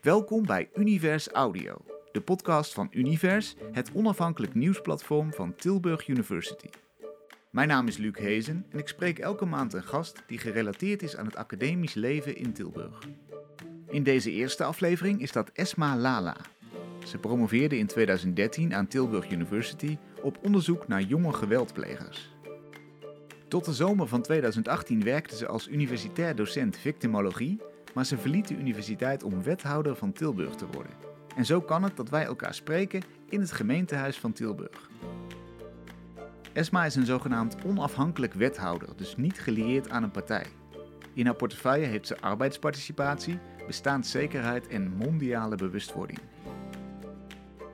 Welkom bij Univers Audio, de podcast van Univers, het onafhankelijk nieuwsplatform van Tilburg University. Mijn naam is Luc Hezen en ik spreek elke maand een gast die gerelateerd is aan het academisch leven in Tilburg. In deze eerste aflevering is dat Esma Lala. Ze promoveerde in 2013 aan Tilburg University op onderzoek naar jonge geweldplegers. Tot de zomer van 2018 werkte ze als universitair docent victimologie, maar ze verliet de universiteit om wethouder van Tilburg te worden. En zo kan het dat wij elkaar spreken in het gemeentehuis van Tilburg. Esma is een zogenaamd onafhankelijk wethouder, dus niet gelieerd aan een partij. In haar portefeuille heeft ze arbeidsparticipatie, bestaanszekerheid en mondiale bewustwording.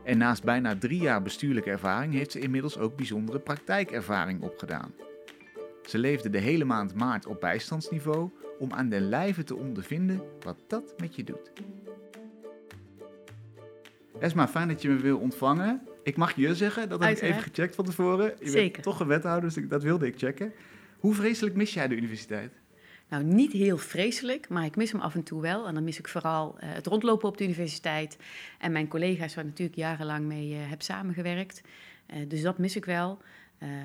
En naast bijna drie jaar bestuurlijke ervaring heeft ze inmiddels ook bijzondere praktijkervaring opgedaan. Ze leefde de hele maand maart op bijstandsniveau om aan den lijve te ondervinden wat dat met je doet. Esma, fijn dat je me wil ontvangen. Ik mag je zeggen, dat heb ik even gecheckt van tevoren. Je Zeker. bent toch een wethouder, dus dat wilde ik checken. Hoe vreselijk mis jij de universiteit? Nou, niet heel vreselijk, maar ik mis hem af en toe wel. En dan mis ik vooral uh, het rondlopen op de universiteit. En mijn collega's waar ik natuurlijk jarenlang mee uh, heb samengewerkt. Uh, dus dat mis ik wel.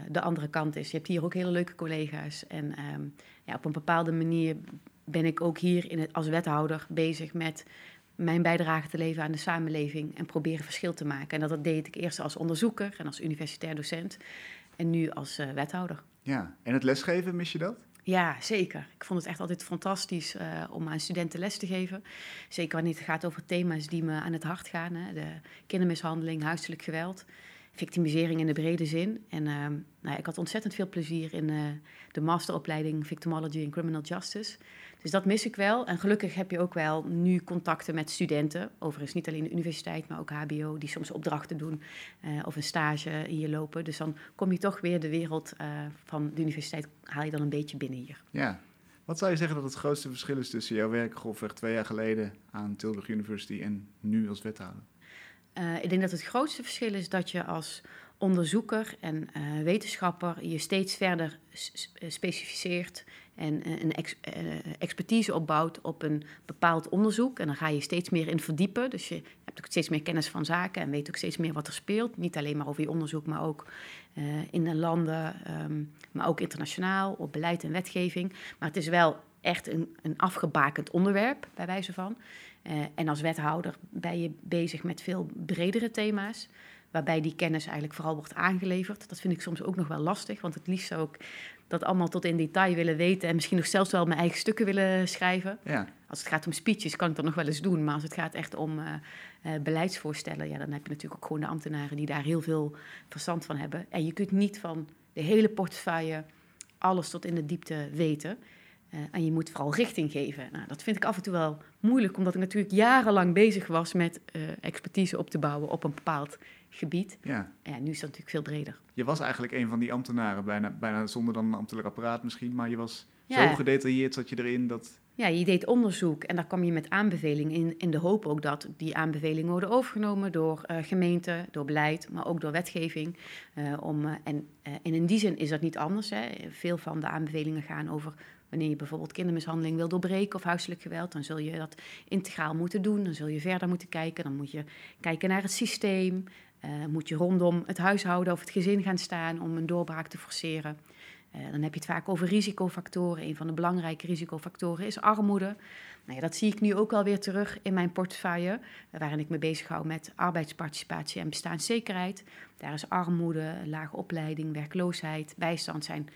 de andere kant is, je hebt hier ook hele leuke collega's. En um, ja, op een bepaalde manier ben ik ook hier in het, als wethouder bezig met mijn bijdrage te leveren aan de samenleving en proberen verschil te maken. En dat, dat deed ik eerst als onderzoeker en als universitair docent en nu als uh, wethouder. Ja, en het lesgeven, mis je dat? Ja, zeker. Ik vond het echt altijd fantastisch uh, om aan studenten les te geven. Zeker wanneer het gaat over thema's die me aan het hart gaan. Hè. De kindermishandeling, huiselijk geweld, victimisering in de brede zin. En uh, nou, ik had ontzettend veel plezier in uh, de masteropleiding Victimology and Criminal Justice. Dus dat mis ik wel. En gelukkig heb je ook wel nu contacten met studenten. Overigens niet alleen de universiteit, maar ook HBO, die soms opdrachten doen uh, of een stage hier lopen. Dus dan kom je toch weer de wereld uh, van de universiteit, haal je dan een beetje binnen hier. Ja. Wat zou je zeggen dat het grootste verschil is tussen jouw werk grofweg twee jaar geleden aan Tilburg University en nu als wethouder? Uh, ik denk dat het grootste verschil is dat je als onderzoeker en uh, wetenschapper je steeds verder specificeert en uh, een ex, expertise opbouwt op een bepaald onderzoek. En dan ga je steeds meer in verdiepen. Dus je hebt ook steeds meer kennis van zaken en weet ook steeds meer wat er speelt. Niet alleen maar over je onderzoek, maar ook in de landen, um, maar ook internationaal, op beleid en wetgeving. Maar het is wel echt een, een afgebakend onderwerp, bij wijze van. En als wethouder ben je bezig met veel bredere thema's waarbij die kennis eigenlijk vooral wordt aangeleverd. Dat vind ik soms ook nog wel lastig, want het liefst zou ik dat allemaal tot in detail willen weten en misschien nog zelfs wel mijn eigen stukken willen schrijven. Ja. Als het gaat om speeches kan ik dat nog wel eens doen, maar als het gaat echt om uh, uh, beleidsvoorstellen, ja, dan heb je natuurlijk ook gewoon de ambtenaren die daar heel veel verstand van hebben. En je kunt niet van de hele portefeuille alles tot in de diepte weten. Uh, en je moet vooral richting geven. Nou, dat vind ik af en toe wel moeilijk, omdat ik natuurlijk jarenlang bezig was met uh, expertise op te bouwen op een bepaald gebied. Ja. ja, nu is dat natuurlijk veel breder. Je was eigenlijk een van die ambtenaren, bijna, bijna zonder dan een ambtelijk apparaat misschien, maar je was ja. zo gedetailleerd zat je erin dat... Ja, je deed onderzoek en daar kwam je met aanbevelingen in, in de hoop ook dat die aanbevelingen worden overgenomen door uh, gemeenten, door beleid, maar ook door wetgeving. Uh, om, uh, en, en in die zin is dat niet anders. Hè. Veel van de aanbevelingen gaan over Wanneer je bijvoorbeeld kindermishandeling wil doorbreken of huiselijk geweld, dan zul je dat integraal moeten doen. Dan zul je verder moeten kijken. Dan moet je kijken naar het systeem. Uh, moet je rondom het huishouden of het gezin gaan staan om een doorbraak te forceren. Uh, dan heb je het vaak over risicofactoren. Een van de belangrijke risicofactoren is armoede. Nou ja, dat zie ik nu ook alweer terug in mijn portefeuille, waarin ik me bezighoud met arbeidsparticipatie en bestaanszekerheid. Daar is armoede, lage opleiding, werkloosheid, bijstand zijn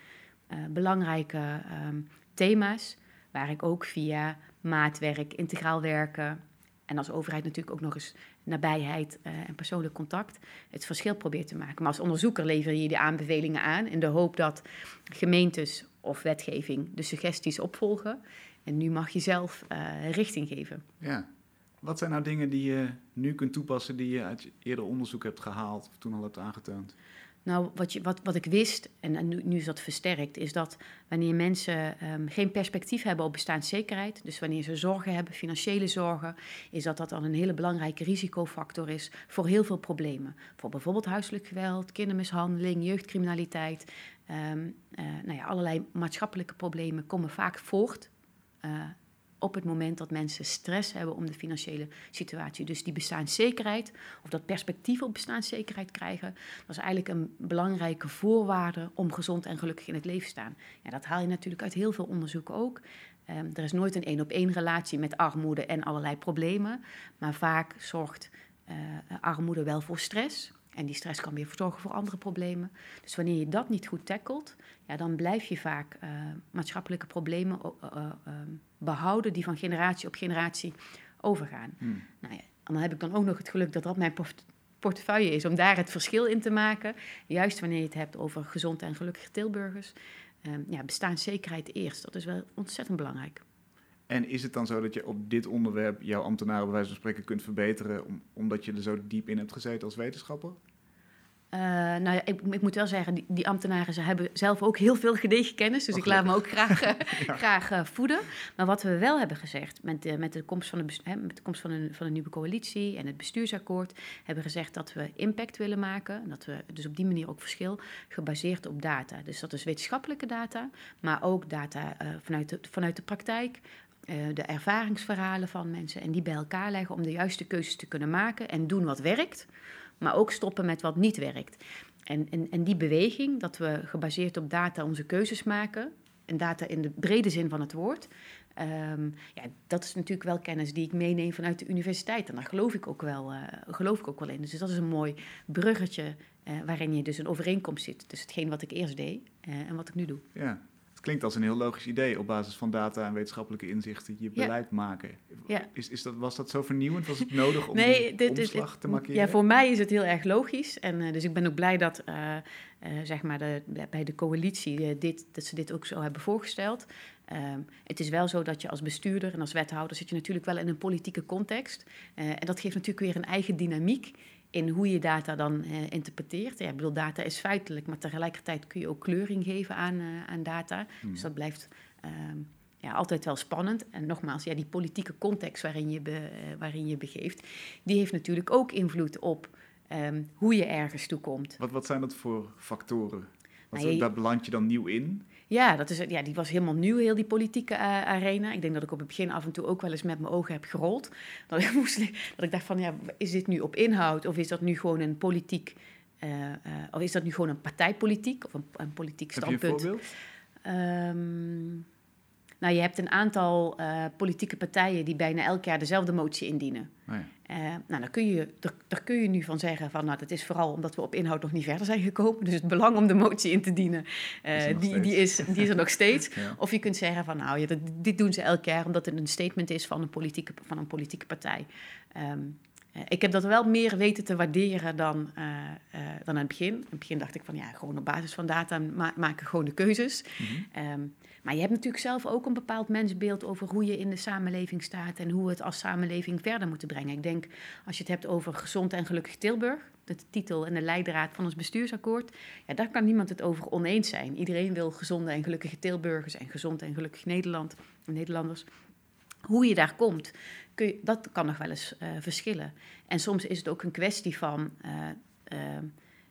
uh, belangrijke um, thema's, waar ik ook via maatwerk, integraal werken en als overheid natuurlijk ook nog eens nabijheid uh, en persoonlijk contact het verschil probeert te maken. Maar als onderzoeker lever je die aanbevelingen aan in de hoop dat gemeentes of wetgeving de suggesties opvolgen. En nu mag je zelf uh, richting geven. Ja. Wat zijn nou dingen die je nu kunt toepassen die je uit eerder onderzoek hebt gehaald of toen al hebt aangetoond? Nou, wat, je, wat, wat ik wist, en nu, nu is dat versterkt, is dat wanneer mensen um, geen perspectief hebben op bestaanszekerheid, dus wanneer ze zorgen hebben, financiële zorgen, is dat dat dan een hele belangrijke risicofactor is voor heel veel problemen. Voor bijvoorbeeld huiselijk geweld, kindermishandeling, jeugdcriminaliteit. Um, uh, nou ja, allerlei maatschappelijke problemen komen vaak voort uh, op het moment dat mensen stress hebben om de financiële situatie. Dus die bestaanszekerheid of dat perspectief op bestaanszekerheid krijgen, dat is eigenlijk een belangrijke voorwaarde om gezond en gelukkig in het leven te staan. Ja, dat haal je natuurlijk uit heel veel onderzoek ook. Um, er is nooit een één op één relatie met armoede en allerlei problemen, maar vaak zorgt uh, armoede wel voor stress. En die stress kan weer zorgen voor andere problemen. Dus wanneer je dat niet goed tackelt, ja, dan blijf je vaak uh, maatschappelijke problemen uh, behouden die van generatie op generatie overgaan. Hmm. Nou ja, en dan heb ik dan ook nog het geluk dat dat mijn portefeuille is om daar het verschil in te maken. Juist wanneer je het hebt over gezond en gelukkige Tilburgers. Um, ja, bestaanszekerheid eerst, dat is wel ontzettend belangrijk. En is het dan zo dat je op dit onderwerp jouw ambtenaren bij wijze van spreken kunt verbeteren, omdat je er zo diep in hebt gezeten als wetenschapper? Uh, nou ja, ik, ik, moet wel zeggen, die, die, ambtenaren ze hebben zelf ook heel veel gedegen kennis. Dus ik laat me ook graag, uh, graag uh, voeden. Maar wat we wel hebben gezegd met, met de komst, van de, hè, met de komst van, een, van een nieuwe coalitie en het bestuursakkoord, hebben we gezegd dat we impact willen maken. En dat we dus op die manier ook verschil gebaseerd op data. Dus dat is wetenschappelijke data, maar ook data vanuit, de, vanuit de praktijk, de ervaringsverhalen van mensen en die bij elkaar leggen om de juiste keuzes te kunnen maken en doen wat werkt maar ook stoppen met wat niet werkt. En, en, die beweging, dat we gebaseerd op data onze keuzes maken, en data in de brede zin van het woord, um, ja, dat is natuurlijk wel kennis die ik meeneem vanuit de universiteit. En daar geloof ik ook wel, uh, geloof ik ook wel in. Dus dat is een mooi bruggetje uh, waarin je dus een overeenkomst zit tussen hetgeen wat ik eerst deed uh, en wat ik nu doe. Ja, klinkt als een heel logisch idee op basis van data en wetenschappelijke inzichten je beleid maken. Ja. Is, is dat, was dat zo vernieuwend? Was het nodig om nee, dit, omslag dit, te markeren? Ja, voor mij is het heel erg logisch. En uh, dus ik ben ook blij dat uh, uh, zeg maar de, bij de coalitie dit, dat ze dit ook zo hebben voorgesteld. Ehm, het is wel zo dat je als bestuurder en als wethouder zit je natuurlijk wel in een politieke context. en dat geeft natuurlijk weer een eigen dynamiek in hoe je data dan uh, interpreteert. Ja, ik bedoel, data is feitelijk, maar tegelijkertijd kun je ook kleuring geven aan, uh, aan data. Hmm. Dus dat blijft ehm, ja, altijd wel spannend. En nogmaals, ja, die politieke context waarin je, be, uh, waarin je begeeft, die heeft natuurlijk ook invloed op um, hoe je ergens toe komt. Wat, wat zijn dat voor factoren? Wat, nou, je, beland je dan nieuw in? Ja, dat is, ja, die was helemaal nieuw, heel die politieke uh, arena. Ik denk dat ik op het begin af en toe ook wel eens met mijn ogen heb gerold. Dat ik, moest, dat ik dacht van, ja, is dit nu op inhoud of is dat nu gewoon een politiek... Uh, uh, of is dat nu gewoon een partijpolitiek of een, een politiek standpunt? Heb je een voorbeeld? Um, nou, je hebt een aantal uh, politieke partijen die bijna elk jaar dezelfde motie indienen. Oh ja. uh, nou, daar kun, je, daar, daar, kun je nu van zeggen van, nou, dat is vooral omdat we op inhoud nog niet verder zijn gekomen. Dus het belang om de motie in te dienen, uh, is die, die, is, die is er nog steeds. ja. Of je kunt zeggen van, nou, ja, dat, dit doen ze elk jaar omdat het een statement is van een politieke, van een politieke partij. Um, ik heb dat wel meer weten te waarderen dan, uh, uh, dan aan het begin. In het begin dacht ik van ja, gewoon op basis van data ma maken gewoon de keuzes. Mm -hmm. um, maar je hebt natuurlijk zelf ook een bepaald mensbeeld over hoe je in de samenleving staat en hoe we het als samenleving verder moeten brengen. Ik denk, als je het hebt over gezond en gelukkig Tilburg, de titel en de leidraad van ons bestuursakkoord, ja, daar kan niemand het over oneens zijn. Iedereen wil gezonde en gelukkige Tilburgers en gezond en gelukkig Nederland, Nederlanders. Hoe je daar komt, kun je, dat kan nog wel eens uh, verschillen. En soms is het ook een kwestie van uh, uh,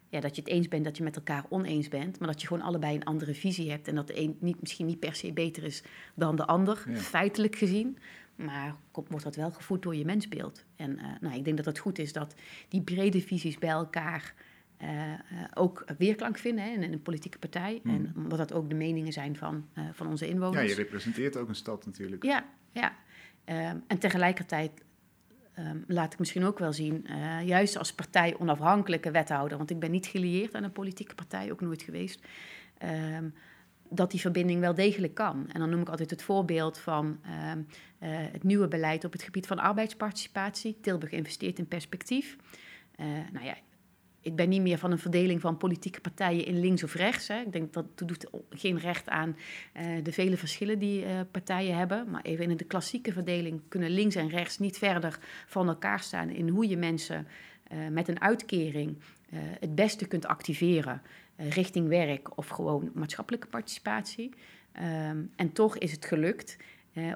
ja, dat je het eens bent dat je met elkaar oneens bent, maar dat je gewoon allebei een andere visie hebt en dat de een niet, misschien niet per se beter is dan de ander, ja. feitelijk gezien. Maar wordt dat wel gevoed door je mensbeeld. En nou, ik denk dat het goed is dat die brede visies bij elkaar uh, uh, ook weerklank vinden hè, in een politieke partij. Mm. En omdat dat ook de meningen zijn van, uh, van onze inwoners. Ja, je representeert ook een stad natuurlijk. Ja, ja. Um, en tegelijkertijd um, laat ik misschien ook wel zien, uh, juist als partij onafhankelijke wethouder, want ik ben niet gelieerd aan een politieke partij, ook nooit geweest, um, dat die verbinding wel degelijk kan. En dan noem ik altijd het voorbeeld van uh, het nieuwe beleid op het gebied van arbeidsparticipatie. Tilburg investeert in perspectief. Uh, nou ja, ik ben niet meer van een verdeling van politieke partijen in links of rechts. Hè. Ik denk dat dat doet geen recht aan uh, de vele verschillen die uh, partijen hebben. Maar even in de klassieke verdeling kunnen links en rechts niet verder van elkaar staan in hoe je mensen uh, met een uitkering het beste kunt activeren richting werk of gewoon maatschappelijke participatie. Um, en toch is het gelukt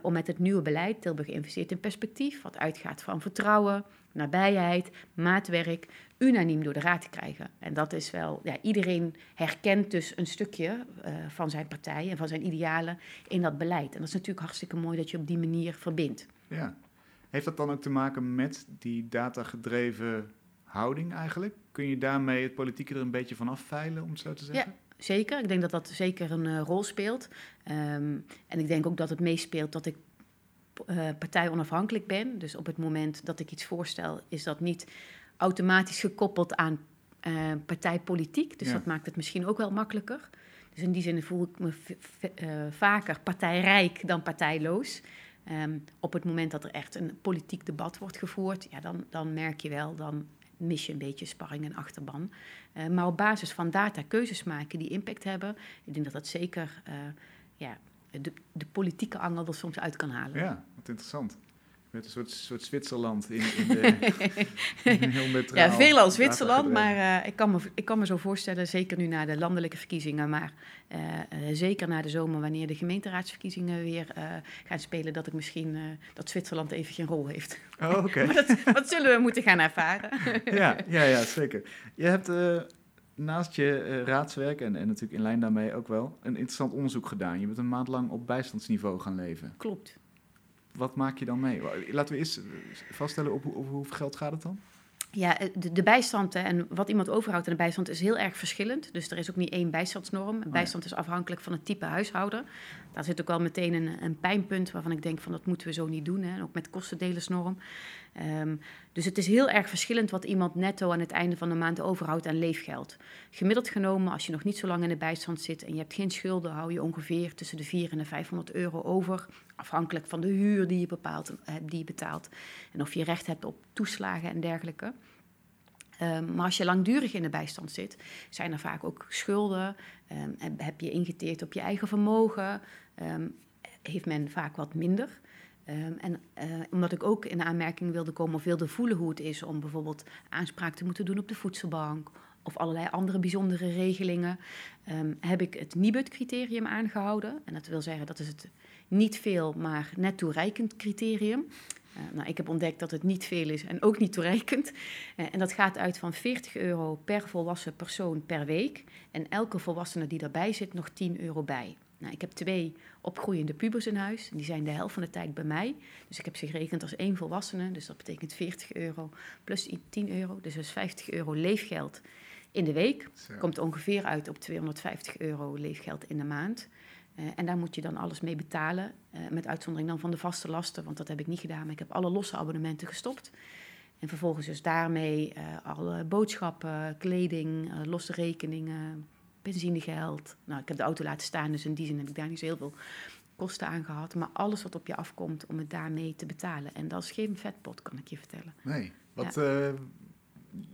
om met het nieuwe beleid, Tilburg investeert in perspectief, wat uitgaat van vertrouwen, nabijheid, maatwerk, unaniem door de raad te krijgen. En dat is wel, ja, iedereen herkent dus een stukje uh, van zijn partij en van zijn idealen in dat beleid. En dat is natuurlijk hartstikke mooi dat je op die manier verbindt. Ja. Heeft dat dan ook te maken met die datagedreven houding eigenlijk? Kun je daarmee het politieke er een beetje van afveilen, om het zo te zeggen? Ja, zeker. Ik denk dat dat zeker een uh, rol speelt. Um, en ik denk ook dat het meespeelt dat ik uh, partij onafhankelijk ben. Dus op het moment dat ik iets voorstel, is dat niet automatisch gekoppeld aan uh, partijpolitiek. Dus dat maakt het misschien ook wel makkelijker. Dus in die zin voel ik me uh, vaker partijrijk dan partijloos. Um, op het moment dat er echt een politiek debat wordt gevoerd, ja, dan, dan merk je wel, dan mis je een beetje sparring en achterban. Uh, maar op basis van data keuzes maken die impact hebben, ik denk dat dat zeker ja, de, de politieke angel er soms uit kan halen. Ja, wat interessant. Met een soort, soort Zwitserland in, in de heel neutraal. Ja, veel als Zwitserland, maar uh, ik, kan me, ik kan me zo voorstellen, zeker nu na de landelijke verkiezingen, maar uh, uh, zeker na de zomer, wanneer de gemeenteraadsverkiezingen weer gaan spelen, dat ik misschien dat Zwitserland even geen rol heeft. Oh, oké. Okay. dat, dat, zullen we moeten gaan ervaren. ja, ja, ja, zeker. Je hebt naast je raadswerk en, en natuurlijk in lijn daarmee ook wel een interessant onderzoek gedaan. Je bent een maand lang op bijstandsniveau gaan leven. Klopt wat maak je dan mee? Laten we eens vaststellen op, op hoeveel geld gaat het dan? Ja, eh, de, de bijstand en wat iemand overhoudt in de bijstand is heel erg verschillend. Dus er is ook niet één bijstandsnorm. Bijstand is afhankelijk van het type huishouden. Daar zit ook wel meteen een, een pijnpunt waarvan ik denk van dat moeten we zo niet doen. Hè. Ook met kostendelersnorm. Um, dus het is heel erg verschillend wat iemand netto aan het einde van de maand overhoudt aan leefgeld. Gemiddeld genomen, als je nog niet zo lang in de bijstand zit en je hebt geen schulden, hou je ongeveer tussen de 400 en de 500 euro over. Afhankelijk van de huur die je, bepaalt, eh, die je betaalt. En of je recht hebt op toeslagen en dergelijke. Um, maar als je langdurig in de bijstand zit, zijn er vaak ook schulden. Um, heb je ingeteerd op je eigen vermogen? Um, heeft men vaak wat minder. en uh, omdat ik ook in aanmerking wilde komen of wilde voelen hoe het is om bijvoorbeeld aanspraak te moeten doen op de voedselbank of allerlei andere bijzondere regelingen, heb ik het NIBUD-criterium aangehouden. En dat wil zeggen dat is het niet veel, maar net toereikend criterium. Uh, nou, ik heb ontdekt dat het niet veel is en ook niet toereikend. Uh, en dat gaat uit van 40 euro per volwassen persoon per week. En elke volwassene die daarbij zit, nog 10 euro bij. Nou, ik heb twee opgroeiende pubers in huis. Die zijn de helft van de tijd bij mij. Dus ik heb ze gerekend als één volwassene. Dus dat betekent 40 euro plus 10 euro. Dus dat is 50 euro leefgeld in de week. Komt ongeveer uit op 250 euro leefgeld in de maand. Uh, en daar moet je dan alles mee betalen, uh, met uitzondering dan van de vaste lasten, want dat heb ik niet gedaan. Maar ik heb alle losse abonnementen gestopt. En vervolgens dus daarmee uh, alle boodschappen, kleding, losse rekeningen, benzinegeld. Nou, ik heb de auto laten staan, dus in die zin heb ik daar niet zo heel veel kosten aan gehad. Maar alles wat op je afkomt om het daarmee te betalen. En dat is geen vetpot, kan ik je vertellen. Nee, wat, ja.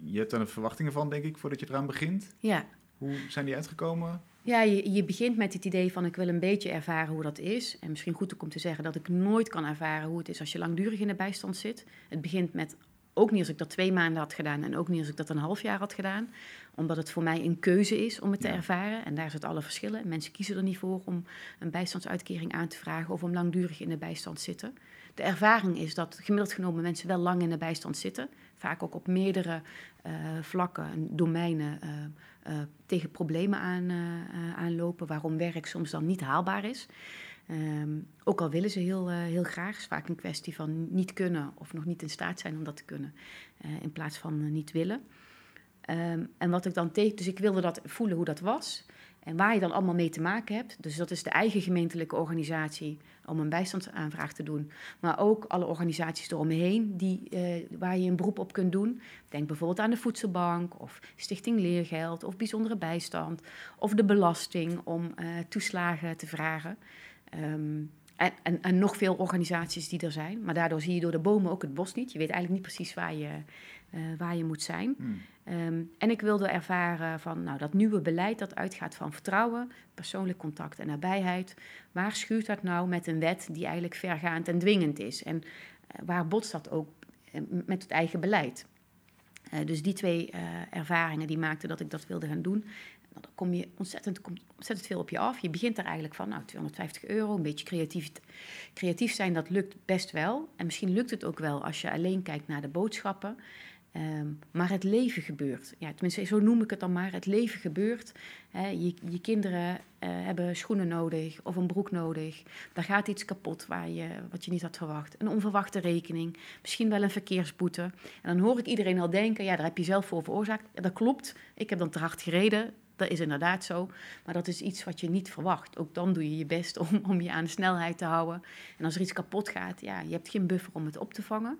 je hebt er verwachtingen van, denk ik, voordat je eraan begint. Ja. Hoe zijn die uitgekomen? Ja, je, je, begint met het idee van ik wil een beetje ervaren hoe dat is. En misschien goed om te zeggen dat ik nooit kan ervaren hoe het is als je langdurig in de bijstand zit. Het begint met ook niet als ik dat twee maanden had gedaan en ook niet als ik dat een half jaar had gedaan. Omdat het voor mij een keuze is om het te ervaren. En daar zit alle verschillen. Mensen kiezen er niet voor om een bijstandsuitkering aan te vragen of om langdurig in de bijstand zitten. De ervaring is dat gemiddeld genomen mensen wel lang in de bijstand zitten. Vaak ook op meerdere uh, vlakken en domeinen uh, uh, tegen problemen aan, aanlopen. Waarom werk soms dan niet haalbaar is. Um, ook al willen ze heel, heel graag. is vaak een kwestie van niet kunnen of nog niet in staat zijn om dat te kunnen. in plaats van niet willen. Um, en wat ik dan tegen. Dus ik wilde dat voelen hoe dat was. En waar je dan allemaal mee te maken hebt. Dus dat is de eigen gemeentelijke organisatie om een bijstandsaanvraag te doen. Maar ook alle organisaties eromheen die, uh, waar je een beroep op kunt doen. Denk bijvoorbeeld aan de Voedselbank of Stichting Leergeld of Bijzondere Bijstand. Of de belasting om uh, toeslagen te vragen. En, en, en, nog veel organisaties die er zijn. Maar daardoor zie je door de bomen ook het bos niet. Je weet eigenlijk niet precies waar je, uh, waar je moet zijn. Hmm. Um, en ik wilde ervaren van nou, dat nieuwe beleid dat uitgaat van vertrouwen, persoonlijk contact en nabijheid. Waar schuurt dat nou met een wet die eigenlijk vergaand en dwingend is? En uh, waar botst dat ook uh, met het eigen beleid? dus die twee ervaringen die maakten dat ik dat wilde gaan doen. dan kom je ontzettend, komt ontzettend veel op je af. Je begint er eigenlijk van, nou, 250 euro, een beetje creatief, creatief zijn, dat lukt best wel. En misschien lukt het ook wel als je alleen kijkt naar de boodschappen. Ehm, maar het leven gebeurt. Ja, tenminste, zo noem ik het dan maar. Het leven gebeurt. je, je, kinderen uh, hebben schoenen nodig of een broek nodig. Daar gaat iets kapot waar je, wat je niet had verwacht. Een onverwachte rekening. Misschien wel een verkeersboete. En dan hoor ik iedereen al denken, ja, daar heb je zelf voor veroorzaakt. Ja, dat klopt. Ik heb dan te hard gereden. Dat is inderdaad zo. Maar dat is iets wat je niet verwacht. Ook dan doe je je best om, om je aan de snelheid te houden. En als er iets kapot gaat, ja, je hebt geen buffer om het op te vangen.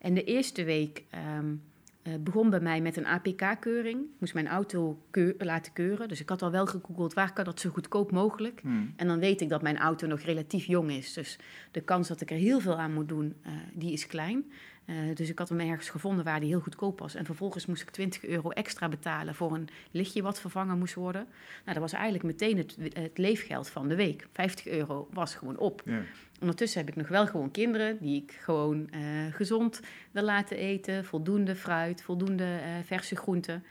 En de eerste week um, uh, begon bij mij met een APK-keuring. Ik moest mijn auto laten keuren. Dus ik had al wel gegoogeld waar kan dat zo goedkoop mogelijk. Hmm. En dan weet ik dat mijn auto nog relatief jong is. Dus de kans dat ik er heel veel aan moet doen, uh, die is klein. Uh, dus ik had hem ergens gevonden waar die heel goedkoop was. En vervolgens moest ik 20 euro extra betalen voor een lichtje wat vervangen moest worden. Nou, dat was eigenlijk meteen het, het leefgeld van de week. 50 euro was gewoon op. Ja. Ondertussen heb ik nog wel gewoon kinderen die ik gewoon uh, gezond wil laten eten. Voldoende fruit, voldoende uh, verse groenten.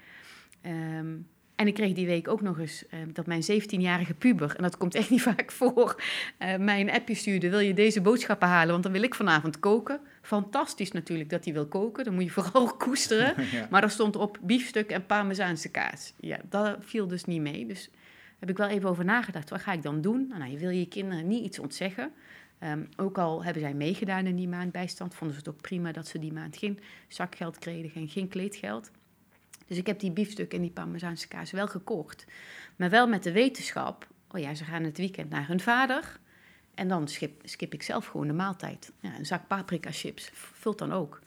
Um, en ik kreeg die week ook nog eens uh, dat mijn 17-jarige puber, en dat komt echt niet vaak voor, uh, mij een appje stuurde: Wil je deze boodschappen halen? Want dan wil ik vanavond koken. Fantastisch natuurlijk dat hij wil koken, dan moet je vooral koesteren. Maar er stond op biefstuk en parmezaanse kaas. Ja, dat viel dus niet mee. Dus heb ik wel even over nagedacht: wat ga ik dan doen? Nou, je wil je kinderen niet iets ontzeggen. Um, ook al hebben zij meegedaan in die maand bijstand, vonden ze het ook prima dat ze die maand geen zakgeld kregen en geen kleedgeld. Dus ik heb die biefstuk en die parmezaanse kaas wel gekocht. Maar wel met de wetenschap, oh ja, ze gaan het weekend naar hun vader. En dan skip, skip ik zelf gewoon de maaltijd. Ja, een zak paprika chips vult dan ook.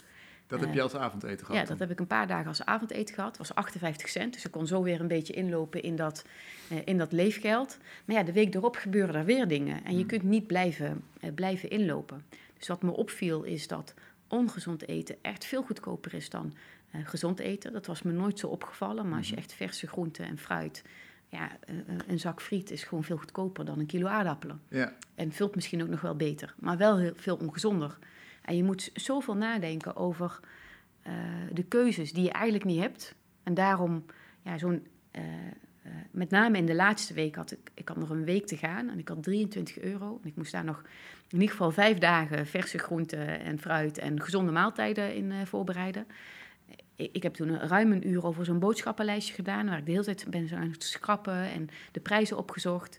Dat heb je eh, als avondeten gehad? Ja, dat heb ik een paar dagen als avondeten gehad. Dat was 58 cent, dus ik kon zo weer een beetje inlopen in dat, uh, in dat leefgeld. Maar ja, de week erop gebeuren er weer dingen. En je hmm. kunt niet blijven, uh, blijven inlopen. Dus wat me opviel is dat ongezond eten echt veel goedkoper is dan gezond eten. Dat was me nooit zo opgevallen. Maar als je hmm. echt verse groenten en fruit... Ja, een zak friet is gewoon veel goedkoper dan een kilo aardappelen. Ja. En vult misschien ook nog wel beter. Maar wel heel veel ongezonder. En je moet zoveel nadenken over uh, de keuzes die je eigenlijk niet hebt. En daarom, ja, zo'n. Uh, uh, met name in de laatste week had ik, ik had nog een week te gaan en ik had 23 euro. En ik moest daar nog in ieder geval vijf dagen verse groenten en fruit en gezonde maaltijden in voorbereiden. Ik, heb toen ruim een uur over zo'n boodschappenlijstje gedaan, waar ik de hele tijd ben aan het schrappen en de prijzen opgezocht.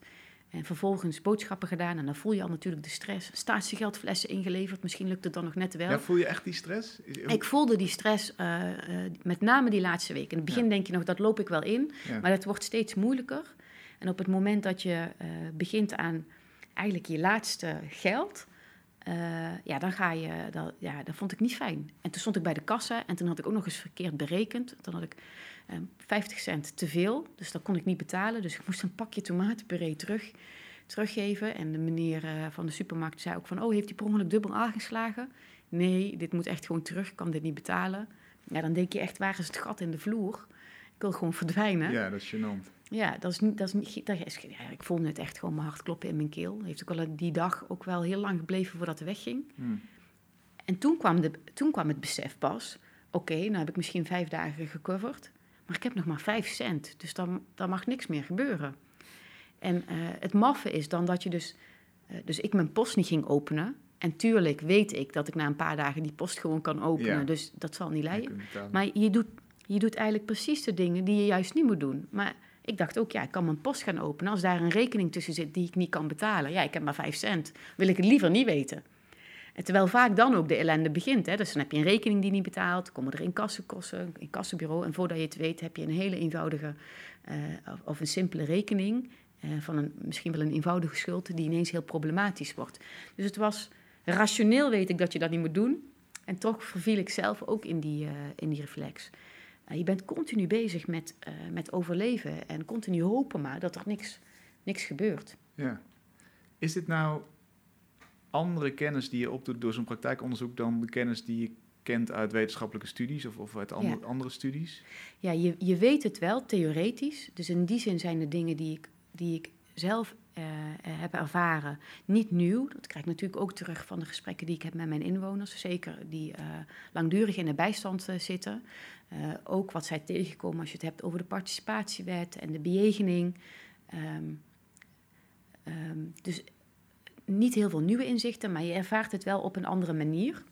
En vervolgens boodschappen gedaan. En dan voel je al natuurlijk de stress. Statiegeldflessen ingeleverd. Misschien lukt het dan nog net wel. Ja, voel je echt die stress? Ik voelde die stress uh, uh, met name die laatste week. In het begin denk je nog, dat loop ik wel in. Maar het wordt steeds moeilijker. En op het moment dat je uh, begint aan eigenlijk je laatste geld... ja, dan ga je... Dat, ja, dat vond ik niet fijn. En toen stond ik bij de kassa. En toen had ik ook nog eens verkeerd berekend. Dan had ik 50 ehm, cent te veel, dus dat kon ik niet betalen. Dus ik moest een pakje tomatenpuree terug, teruggeven. En de meneer uh, van de supermarkt zei ook van... oh, heeft hij per ongeluk dubbel aangeslagen? Nee, dit moet echt gewoon terug, ik kan dit niet betalen. Ja, dan denk je echt, waar is het gat in de vloer? Ik wil gewoon verdwijnen. Ja, dat is gênant. Ja, dat is niet, dat is niet, dat is, ja, ik voelde het echt gewoon mijn hart kloppen in mijn keel. Heeft ook wel die dag ook wel heel lang gebleven voordat het wegging. Hmm. En toen kwam, de, toen kwam het besef pas, oké, nou heb ik misschien vijf dagen gecoverd. Maar ik heb nog maar 5 cent, dus dan, dan mag niks meer gebeuren. En uh, het maffe is dan dat je dus... Uh, dus ik mijn post niet ging openen. En tuurlijk weet ik dat ik na een paar dagen die post gewoon kan openen. Ja. Dus dat zal niet leiden. Maar je doet, je doet eigenlijk precies de dingen die je juist niet moet doen. Maar ik dacht ook, ja, ik kan mijn post gaan openen. Als daar een rekening tussen zit die ik niet kan betalen. Ja, ik heb maar 5 cent. Wil ik het liever niet weten. En terwijl vaak dan ook de ellende begint. Hè? Dus dan heb je een rekening die niet betaalt, komen er incassokosten, incassobureau. En voordat je het weet heb je een hele eenvoudige uh, of een simpele rekening... Uh, van een, misschien wel een eenvoudige schuld die ineens heel problematisch wordt. Dus het was rationeel weet ik dat je dat niet moet doen. En toch verviel ik zelf ook in die, uh, in die reflex. Je bent continu bezig met, met overleven en continu hopen maar dat er niks, niks gebeurt. Ja. Is dit nou andere kennis die je opdoet door zo'n praktijkonderzoek dan de kennis die je kent uit wetenschappelijke studies of, of uit andere, andere studies? Ja, je, je weet het wel, theoretisch. Dus in die zin zijn de dingen die ik, die ik zelf heb ervaren niet nieuw. Dat krijg ik natuurlijk ook terug van de gesprekken die ik heb met mijn inwoners. Zeker die langdurig in de bijstand zitten. ook wat zij tegenkomen als je het hebt over de participatiewet en de bejegening. Ehm, ehm, dus niet heel veel nieuwe inzichten, maar je ervaart het wel op een andere manier.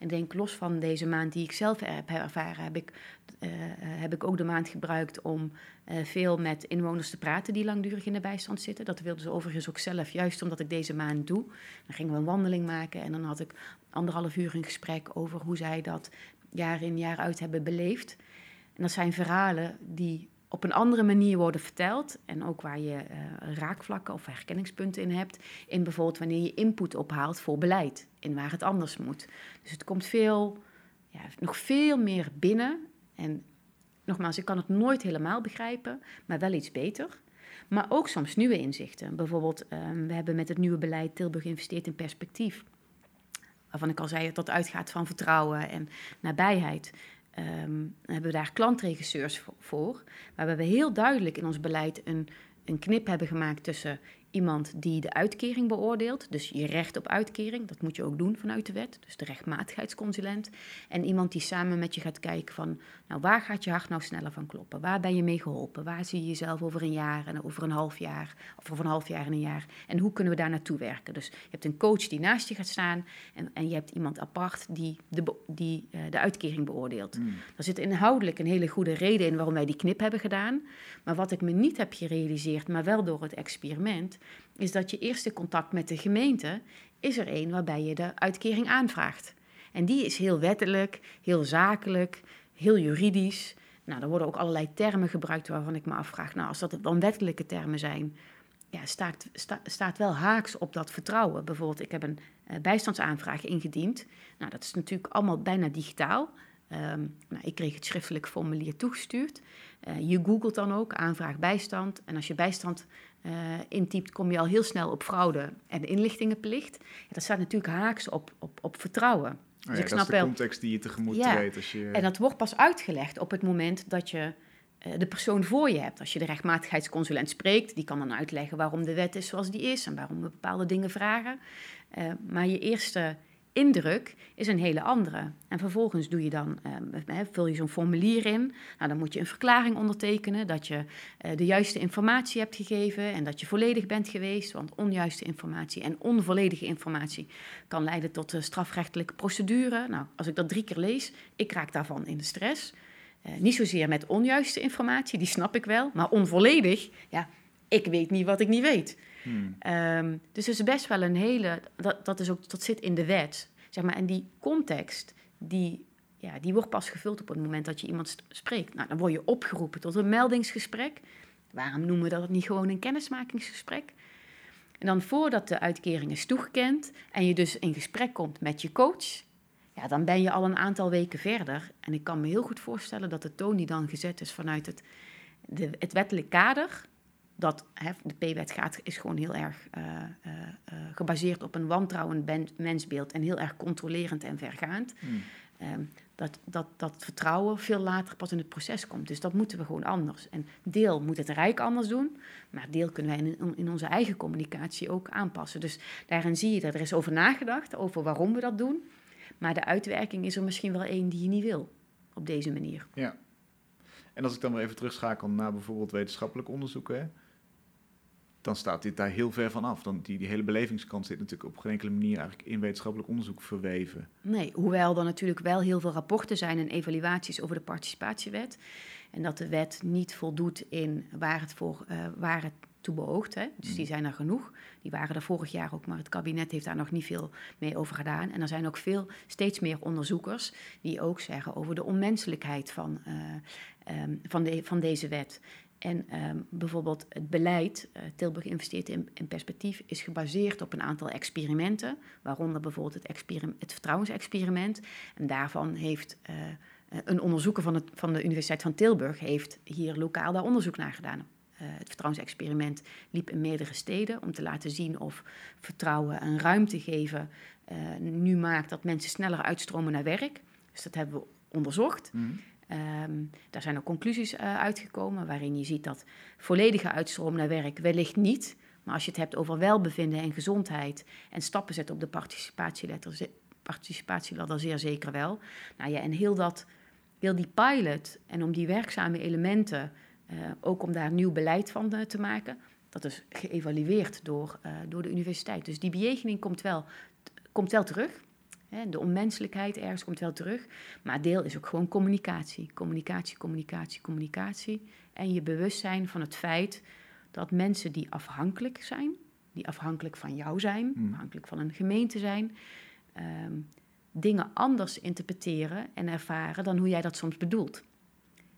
En denk los van deze maand die ik zelf heb ervaren, heb ik, uh, heb ik ook de maand gebruikt om uh, veel met inwoners te praten die langdurig in de bijstand zitten. Dat wilden ze overigens ook zelf, juist omdat ik deze maand doe. Dan gingen we een wandeling maken en dan had ik anderhalf uur een gesprek over hoe zij dat jaar in jaar uit hebben beleefd. En dat zijn verhalen die op een andere manier worden verteld. En ook waar je uh, raakvlakken of herkenningspunten in hebt. In bijvoorbeeld wanneer je input ophaalt voor beleid. In waar het anders moet. Dus het komt veel, ja, nog veel meer binnen. En nogmaals, ik kan het nooit helemaal begrijpen, maar wel iets beter. Maar ook soms nieuwe inzichten. Bijvoorbeeld, um, we hebben met het nieuwe beleid Tilburg investeert in perspectief. Waarvan ik al zei dat dat uitgaat van vertrouwen en nabijheid. Um, hebben we daar klantregisseurs voor, waar we heel duidelijk in ons beleid een, een knip hebben gemaakt tussen iemand die de uitkering beoordeelt, dus je recht op uitkering, dat moet je ook doen vanuit de wet, dus de rechtmatigheidsconsulent. En iemand die samen met je gaat kijken van, nou waar gaat je hart nou sneller van kloppen? Waar ben je mee geholpen? Waar zie je jezelf over een jaar en over een half jaar, of over een half jaar en een jaar? En hoe kunnen we daar naartoe werken? Dus je hebt een coach die naast je gaat staan en, en je hebt iemand apart die de, die, uh, de uitkering beoordeelt. Mm. Er zit inhoudelijk een hele goede reden in waarom wij die knip hebben gedaan. Maar wat ik me niet heb gerealiseerd, maar wel door het experiment, is dat je eerste contact met de gemeente is er een waarbij je de uitkering aanvraagt. En die is heel wettelijk, heel zakelijk, heel juridisch. Nou, er worden ook allerlei termen gebruikt waarvan ik me afvraag, nou, als dat dan wettelijke termen zijn, ja, staat, sta, staat wel haaks op dat vertrouwen. Bijvoorbeeld, ik heb een uh, bijstandsaanvraag ingediend. Nou, dat is natuurlijk allemaal bijna digitaal. Um, nou, ik kreeg het schriftelijk formulier toegestuurd. Uh, je googelt dan ook aanvraag bijstand. En als je bijstand uh, intypt, kom je al heel snel op fraude en inlichtingenplicht. Ja, dat staat natuurlijk haaks op, op, op vertrouwen. Dus oh ja, ik snap dat is de wel, context die je tegemoet ja, treedt. Als je... En dat wordt pas uitgelegd op het moment dat je uh, de persoon voor je hebt. Als je de rechtmatigheidsconsulent spreekt, die kan dan uitleggen waarom de wet is zoals die is en waarom we bepaalde dingen vragen. Maar je eerste indruk is een hele andere. En vervolgens doe je dan, uh, vul je zo'n formulier in. Nou, dan moet je een verklaring ondertekenen dat je uh, de juiste informatie hebt gegeven en dat je volledig bent geweest. Want onjuiste informatie en onvolledige informatie kan leiden tot uh, strafrechtelijke procedure. Nou, als ik dat drie keer lees, ik raak daarvan in de stress. Uh, niet zozeer met onjuiste informatie, die snap ik wel, maar onvolledig, ja, ik weet niet wat ik niet weet. Hmm. Um, dus het is best wel een hele, dat, dat, is ook, zit in de wet. Zeg maar, en die context, die, ja, die wordt pas gevuld op het moment dat je iemand spreekt. Nou, dan word je opgeroepen tot een meldingsgesprek. Waarom noemen we dat niet gewoon een kennismakingsgesprek? En dan voordat de uitkering is toegekend en je dus in gesprek komt met je coach, ja, dan ben je al een aantal weken verder. En ik kan me heel goed voorstellen dat de toon die dan gezet is vanuit het, de, het wettelijk kader, dat hè, de P-wet gaat, is gewoon heel erg uh, uh, uh, gebaseerd op een wantrouwend mensbeeld en heel erg controlerend en vergaand. Mm. Um, dat, dat, dat vertrouwen veel later pas in het proces komt. Dus dat moeten we gewoon anders. En deel moet het Rijk anders doen, maar deel kunnen wij in, in onze eigen communicatie ook aanpassen. Dus daarin zie je dat er is over nagedacht, over waarom we dat doen. Maar de uitwerking is er misschien wel één die je niet wil op deze manier. Ja. En als ik dan weer even terugschakel naar bijvoorbeeld wetenschappelijk onderzoeken dan staat dit daar heel ver van af. Dan die, die hele belevingskant zit natuurlijk op geen enkele manier eigenlijk in wetenschappelijk onderzoek verweven. Nee, hoewel er natuurlijk wel heel veel rapporten zijn en evaluaties over de participatiewet. En dat de wet niet voldoet in waar het, voor, uh, waar het toe beoogt. Hè. Dus die mm. zijn er genoeg. Die waren er vorig jaar ook, maar het kabinet heeft daar nog niet veel mee over gedaan. En er zijn ook veel, steeds meer onderzoekers die ook zeggen over de onmenselijkheid van, uh, um, van, de, van deze wet. En um, bijvoorbeeld het beleid, uh, Tilburg investeert in, perspectief, is gebaseerd op een aantal experimenten, waaronder bijvoorbeeld het, het vertrouwensexperiment. En daarvan heeft uh, een onderzoeker van, het, van de Universiteit van Tilburg heeft hier lokaal daar onderzoek naar gedaan. Het vertrouwensexperiment liep in meerdere steden om te laten zien of vertrouwen en ruimte geven nu maakt dat mensen sneller uitstromen naar werk. Dus dat hebben we onderzocht. Mm. Um, daar zijn ook conclusies uh, uitgekomen waarin je ziet dat volledige uitstroom naar werk wellicht niet, Maar als je het hebt over welbevinden en gezondheid en stappen zetten op de participatieladder, participatieladder zeer zeker wel. Nou ja, en heel, dat, heel die pilot en om die werkzame elementen, uh, ook om daar nieuw beleid van uh, te maken, dat is geëvalueerd door, door de universiteit. Dus die bejegening komt wel, komt wel terug. De onmenselijkheid ergens komt wel terug. Maar deel is ook gewoon communicatie. Communicatie, communicatie, communicatie. En je bewustzijn van het feit dat mensen die afhankelijk zijn, die afhankelijk van jou zijn, Mm. afhankelijk van een gemeente zijn, ehm, dingen anders interpreteren en ervaren dan hoe jij dat soms bedoelt.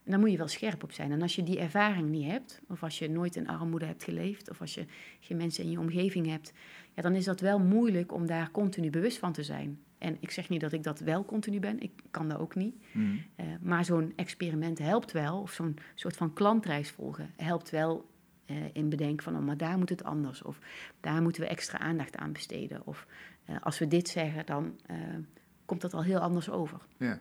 En daar moet je wel scherp op zijn. En als je die ervaring niet hebt, of als je nooit in armoede hebt geleefd, of als je geen mensen in je omgeving hebt, ja, dan is dat wel moeilijk om daar continu bewust van te zijn. En ik zeg niet dat ik dat wel continu ben, ik kan dat ook niet. Mm. Uh, maar zo'n experiment helpt wel, of zo'n soort van klantreis volgen, helpt wel uh, in bedenken van, oh, maar daar moet het anders. Of daar moeten we extra aandacht aan besteden. Of uh, als we dit zeggen, dan komt dat al heel anders over. Ja.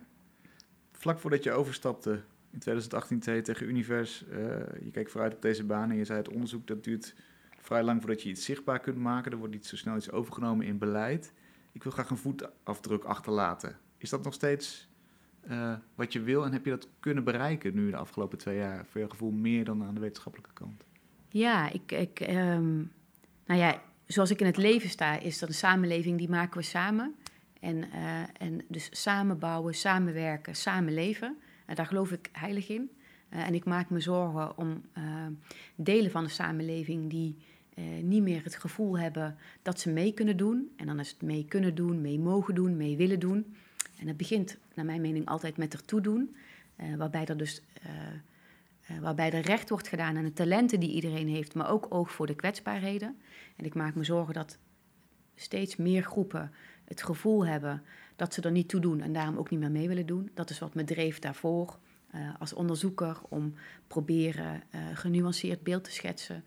Vlak voordat je overstapte in 2018 zei je tegen Univers, je kijkt vooruit op deze baan en je zei het onderzoek dat duurt vrij lang voordat je iets zichtbaar kunt maken. Er wordt niet zo snel iets overgenomen in beleid. Ik wil graag een voetafdruk achterlaten. Is dat nog steeds uh, wat je wil en heb je dat kunnen bereiken nu de afgelopen twee jaar? Voor je gevoel meer dan aan de wetenschappelijke kant? Ja, ik, ik um, nou ja, zoals ik in het leven sta, is dat een samenleving die maken we samen. En, uh, en dus samenbouwen, samenwerken, samenleven. Uh, daar geloof ik heilig in. Uh, en ik maak me zorgen om delen van de samenleving die niet meer het gevoel hebben dat ze mee kunnen doen. En dan is het mee kunnen doen, mee mogen doen, mee willen doen. En dat begint, naar mijn mening, altijd met ertoe doen. waarbij er dus uh, waarbij er recht wordt gedaan aan de talenten die iedereen heeft, maar ook oog voor de kwetsbaarheden. En ik maak me zorgen dat steeds meer groepen het gevoel hebben dat ze er niet toe doen en daarom ook niet meer mee willen doen. Dat is wat me dreef daarvoor als onderzoeker om proberen uh, genuanceerd beeld te schetsen.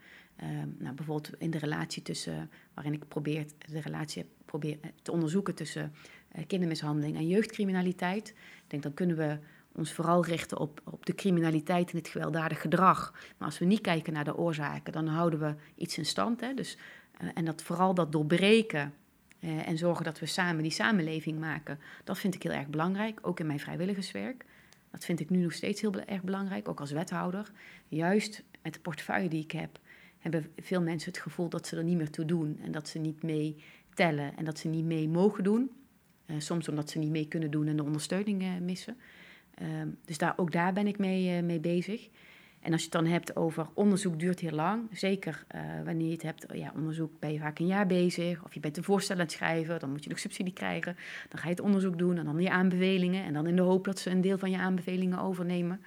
Nou, bijvoorbeeld in de relatie tussen, waarin ik probeer de relatie probeer te onderzoeken tussen kindermishandeling en jeugdcriminaliteit. Ik denk dan kunnen we ons vooral richten op, op de criminaliteit en het gewelddadig gedrag. Maar als we niet kijken naar de oorzaken, dan houden we iets in stand. Hè? Dus, uh, en dat vooral dat doorbreken en zorgen dat we samen die samenleving maken, dat vind ik heel erg belangrijk, ook in mijn vrijwilligerswerk. Dat vind ik nu nog steeds heel erg belangrijk, ook als wethouder. Juist met de portefeuille die ik heb, hebben veel mensen het gevoel dat ze er niet meer toe doen en dat ze niet mee tellen en dat ze niet mee mogen doen. Uh, soms omdat ze niet mee kunnen doen en de ondersteuning missen. Um, dus daar, ook daar ben ik mee, uh, mee bezig. En als je het dan hebt over onderzoek duurt heel lang. Zeker wanneer je het hebt, ja, onderzoek ben je vaak een jaar bezig. Of je bent een voorstel aan het schrijven, dan moet je nog subsidie krijgen. Dan ga je het onderzoek doen en dan je aanbevelingen. En dan in de hoop dat ze een deel van je aanbevelingen overnemen.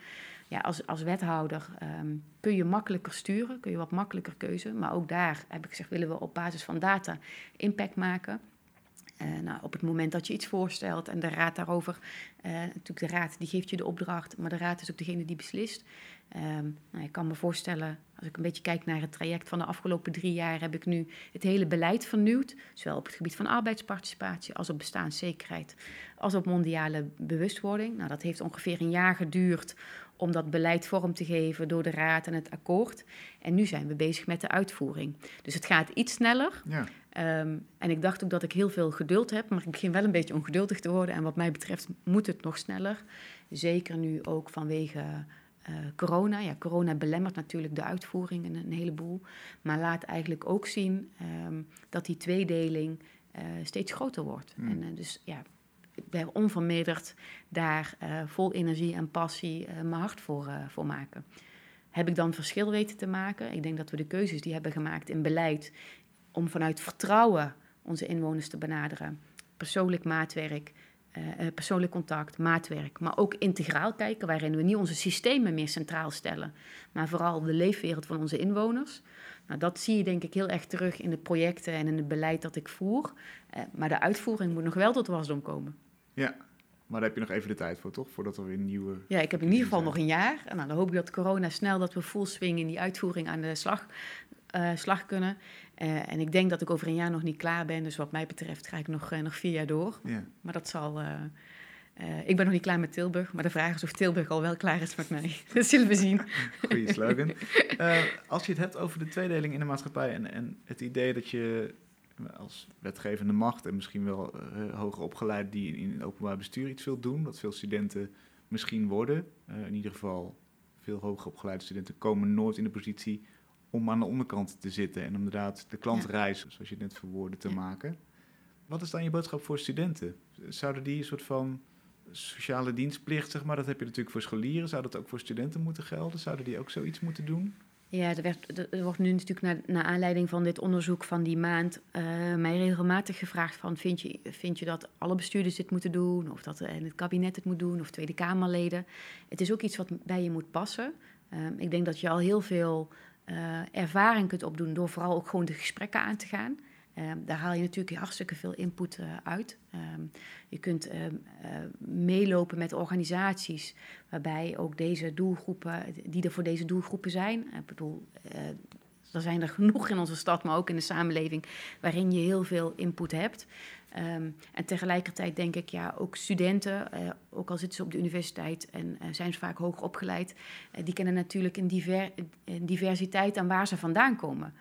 Ja, als, als wethouder um, kun je makkelijker sturen, kun je wat makkelijker keuze. Maar ook daar heb ik gezegd, willen we op basis van data impact maken. Uh, nou, op het moment dat je iets voorstelt en de raad daarover, uh, natuurlijk de raad die geeft je de opdracht, maar de raad is ook degene die beslist. Um, nou, ik kan me voorstellen, als ik een beetje kijk naar het traject van de afgelopen drie jaar, heb ik nu het hele beleid vernieuwd. Zowel op het gebied van arbeidsparticipatie als op bestaanszekerheid, als op mondiale bewustwording. Nou, dat heeft ongeveer een jaar geduurd om dat beleid vorm te geven door de raad en het akkoord. En nu zijn we bezig met de uitvoering. Dus het gaat iets sneller. Ja. Um, en ik dacht ook dat ik heel veel geduld heb, maar ik begin wel een beetje ongeduldig te worden. En wat mij betreft moet het nog sneller. Zeker nu ook vanwege uh, corona. Ja, corona belemmert natuurlijk de uitvoering en een heleboel. Maar laat eigenlijk ook zien um, dat die tweedeling uh, steeds groter wordt. Hmm. En uh, dus ja, ik blijf onverminderd daar uh, vol energie en passie uh, mijn hart voor, uh, voor maken. Heb ik dan verschil weten te maken? Ik denk dat we de keuzes die hebben gemaakt in beleid om vanuit vertrouwen onze inwoners te benaderen, persoonlijk maatwerk, persoonlijk contact, maatwerk, maar ook integraal kijken, waarin we niet onze systemen meer centraal stellen, maar vooral de leefwereld van onze inwoners. Nou, dat zie je denk ik heel erg terug in de projecten en in het beleid dat ik voer. Maar de uitvoering moet nog wel tot wasdom komen. Ja, maar daar heb je nog even de tijd voor, toch? Voordat er weer nieuwe... Ja, ik heb in ieder geval nog een jaar. En nou, dan hoop ik dat corona snel, dat we full swing in die uitvoering aan de slag, uh, slag kunnen. Uh, en ik denk dat ik over een jaar nog niet klaar ben. Dus wat mij betreft ga ik nog, nog vier jaar door. Ja. Maar dat zal... ik ben nog niet klaar met Tilburg, maar de vraag is of Tilburg al wel klaar is met mij. Dat zullen we zien. Goeie slogan. als je het hebt over de tweedeling in de maatschappij en, en het idee dat je als wetgevende macht en misschien wel hoger opgeleid die in het openbaar bestuur iets wil doen, dat veel studenten misschien worden, in ieder geval veel hoger opgeleide studenten komen nooit in de positie om aan de onderkant te zitten en inderdaad de klantreis, zoals je het net verwoordde, te maken. Wat is dan je boodschap voor studenten? Zouden die een soort van sociale dienstplicht, zeg maar, dat heb je natuurlijk voor scholieren, zou dat ook voor studenten moeten gelden? Zouden die ook zoiets moeten doen? Ja, er, er wordt nu natuurlijk naar, naar, aanleiding van dit onderzoek van die maand uh, mij regelmatig gevraagd van vind je, vind je dat alle bestuurders dit moeten doen of dat het kabinet het moet doen of Tweede Kamerleden. Het is ook iets wat bij je moet passen. Uh, ik denk dat je al heel veel uh, ervaring kunt opdoen door vooral ook gewoon de gesprekken aan te gaan. Um, daar haal je natuurlijk hartstikke veel input uh, uit. Um, je kunt um, uh, meelopen met organisaties waarbij ook deze doelgroepen, die er voor deze doelgroepen zijn. Ik bedoel, uh, er zijn er genoeg in onze stad, maar ook in de samenleving, waarin je heel veel input hebt. en tegelijkertijd denk ik, ja, ook studenten, ook al zitten ze op de universiteit en zijn ze vaak hoger opgeleid, die kennen natuurlijk een, diver, een diversiteit aan waar ze vandaan komen.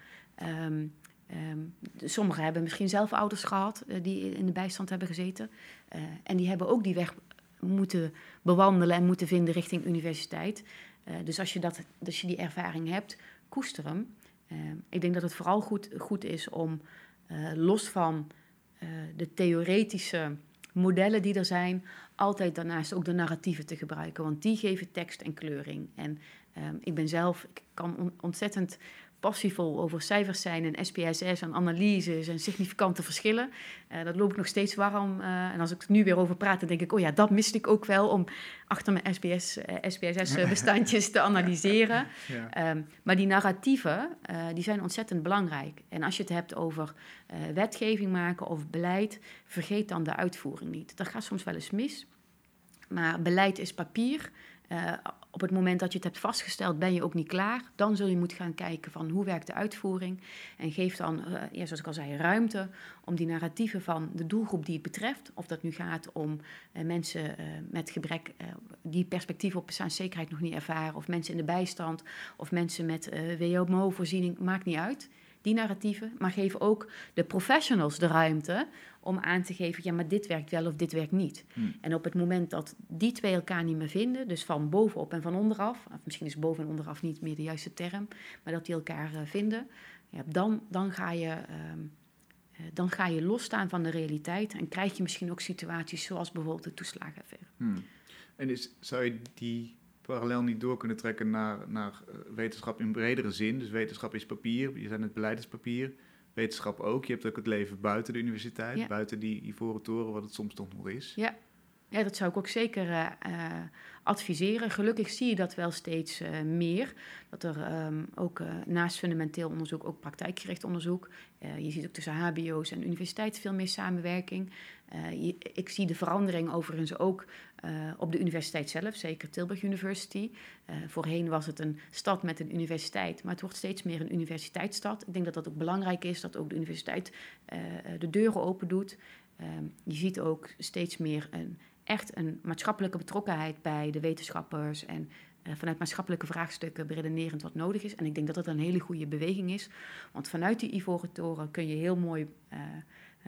Sommigen hebben misschien zelf ouders gehad uh, die in de bijstand hebben gezeten. Uh, en die hebben ook die weg moeten bewandelen en moeten vinden richting universiteit. Uh, dus als je, dat, als je die ervaring hebt, koester hem. Ehm, ik denk dat het vooral goed, goed is om los van de theoretische modellen die er zijn, altijd daarnaast ook de narratieven te gebruiken. Want die geven tekst en kleuring. En um, ik ben zelf, ik kan on ontzettend passievol over cijfers zijn en SPSS en analyses en significante verschillen. Uh, dat loop ik nog steeds warm. Uh, en als ik er nu weer over praat, dan denk ik, oh ja, dat miste ik ook wel om achter mijn SPSS-bestandjes te analyseren. Ja. Um, maar die narratieven, die zijn ontzettend belangrijk. En als je het hebt over wetgeving maken of beleid, vergeet dan de uitvoering niet. Dat gaat soms wel eens mis. Maar beleid is papier. Uh, op het moment dat je het hebt vastgesteld, ben je ook niet klaar. Dan zul je moeten gaan kijken van hoe werkt de uitvoering. En geef dan, uh, ja, zoals ik al zei, ruimte om die narratieven van de doelgroep die het betreft. Of dat nu gaat om uh, mensen met gebrek, die perspectief op bestaanszekerheid nog niet ervaren. Of mensen in de bijstand. Of mensen met WMO-voorziening, maakt niet uit die narratieven, maar geef ook de professionals de ruimte om aan te geven, ja, maar dit werkt wel of dit werkt niet. Hmm. En op het moment dat die twee elkaar niet meer vinden, dus van bovenop en van onderaf, of misschien is boven en onderaf niet meer de juiste term, maar dat die elkaar uh, vinden, ja, dan, dan, ga je, uh, dan ga je losstaan van de realiteit en krijg je misschien ook situaties zoals bijvoorbeeld de toeslagenaffaire. Hmm. En is, zou je die parallel niet door kunnen trekken naar, naar eh, wetenschap in bredere zin. Dus wetenschap is papier, je zijn het beleidspapier. Wetenschap ook. Je hebt ook het leven buiten de universiteit, buiten die ivoren toren, wat het soms toch nog is. Ja, ja dat zou ik ook zeker uh, adviseren. Gelukkig zie je dat wel steeds uh, meer. Dat er um, ook naast fundamenteel onderzoek ook praktijkgericht onderzoek. je ziet ook tussen HBO's en universiteiten veel meer samenwerking. Uh, ik zie de verandering overigens ook uh, op de universiteit zelf, zeker Tilburg University. Uh, voorheen was het een stad met een universiteit, maar het wordt steeds meer een universiteitsstad. Ik denk dat dat ook belangrijk is, dat ook de universiteit de deuren open doet. Ehm, je ziet ook steeds meer een, echt een maatschappelijke betrokkenheid bij de wetenschappers en vanuit maatschappelijke vraagstukken beredenerend wat nodig is. En ik denk dat dat een hele goede beweging is, want vanuit die Ivoren Toren kun je heel mooi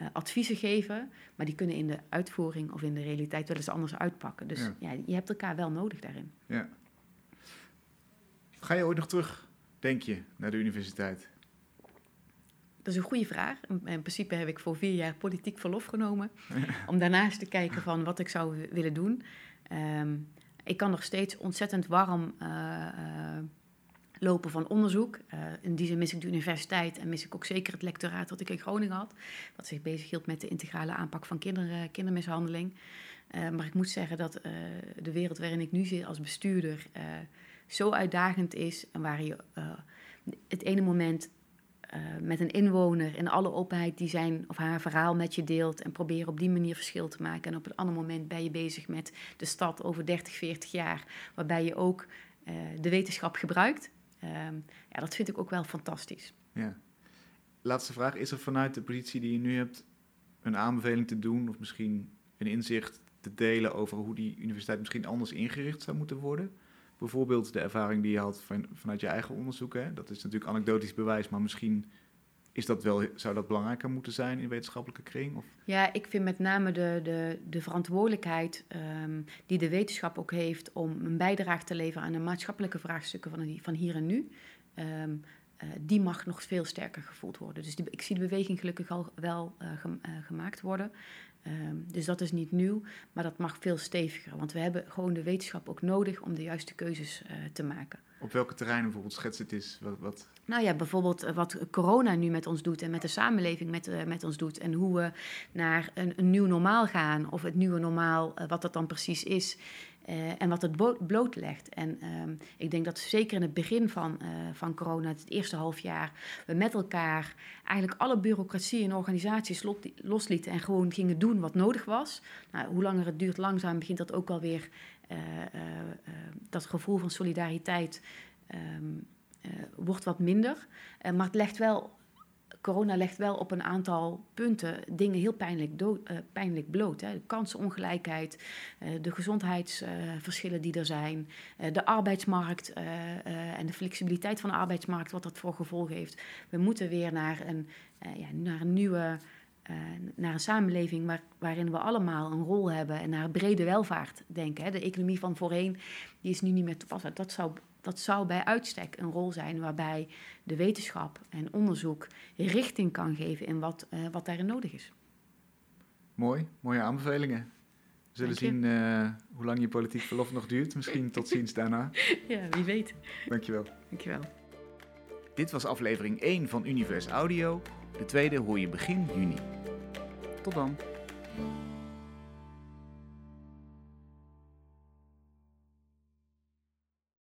uh, adviezen geven, maar die kunnen in de uitvoering of in de realiteit wel eens anders uitpakken. Dus ja. je hebt elkaar wel nodig daarin. Ja. Ga je ooit nog terug, denk je, naar de universiteit? Dat is een goede vraag. In principe heb ik voor vier jaar politiek verlof genomen. om daarnaast te kijken van wat ik zou willen doen. Um, ik kan nog steeds ontzettend warm uh, uh, lopen van onderzoek. Uh, in die zin mis ik de universiteit en mis ik ook zeker het lectoraat dat ik in Groningen had. Dat zich bezighield met de integrale aanpak van kinder, kindermishandeling. Uh, maar ik moet zeggen dat de wereld waarin ik nu zit als bestuurder zo uitdagend is. En waar je het ene moment met een inwoner in alle openheid die zijn of haar verhaal met je deelt en proberen op die manier verschil te maken. En op een ander moment ben je bezig met de stad over 30, 40 jaar, waarbij je ook de wetenschap gebruikt. Um, ja, dat vind ik ook wel fantastisch. Ja. Laatste vraag. Is er vanuit de positie die je nu hebt een aanbeveling te doen of misschien een inzicht te delen over hoe die universiteit misschien anders ingericht zou moeten worden? Bijvoorbeeld de ervaring die je had van, vanuit je eigen onderzoek. Hè? Dat is natuurlijk anekdotisch bewijs, maar misschien is dat wel, zou dat belangrijker moeten zijn in wetenschappelijke kring? Of? Ja, ik vind met name de, de, de verantwoordelijkheid ehm, die de wetenschap ook heeft om een bijdrage te leveren aan de maatschappelijke vraagstukken van, van hier en nu. Ehm, eh, die mag nog veel sterker gevoeld worden. Dus die, ik zie de beweging gelukkig al wel uh, gemaakt worden. Ehm, dus dat is niet nieuw, maar dat mag veel steviger. Want we hebben gewoon de wetenschap ook nodig om de juiste keuzes te maken. Op welke terreinen bijvoorbeeld schets het is? Wat, wat, Nou ja, bijvoorbeeld wat corona nu met ons doet en met de samenleving met, uh, met ons doet. En hoe we naar een, een nieuw normaal gaan, of het nieuwe normaal, uh, wat dat dan precies is. En wat het blootlegt. En ehm, ik denk dat zeker in het begin van, van corona, het eerste half jaar, we met elkaar eigenlijk alle bureaucratie en organisaties loslieten en gewoon gingen doen wat nodig was. Nou, hoe langer het duurt, langzaam begint dat ook alweer dat gevoel van solidariteit um, wordt wat minder. maar het legt wel, corona legt wel op een aantal punten dingen heel pijnlijk, pijnlijk bloot. Hè. De kansenongelijkheid, de gezondheidsverschillen die er zijn, de arbeidsmarkt en de flexibiliteit van de arbeidsmarkt, wat dat voor gevolg heeft. We moeten weer naar een, ja, naar een nieuwe uh, naar een samenleving waar, waarin we allemaal een rol hebben en naar brede welvaart denken. Hè. De economie van voorheen die is nu niet meer toepasselijk. Dat zou, dat zou bij uitstek een rol zijn waarbij de wetenschap en onderzoek richting kan geven in wat, uh, wat daarin nodig is. Mooi, mooie aanbevelingen. We zullen zien uh, hoe lang je politiek verlof nog duurt. Misschien tot ziens daarna. Ja, wie weet. Dankjewel. Dankjewel. Dit was aflevering 1 van Univers Audio. De tweede hoor je begin juni. Tot dan.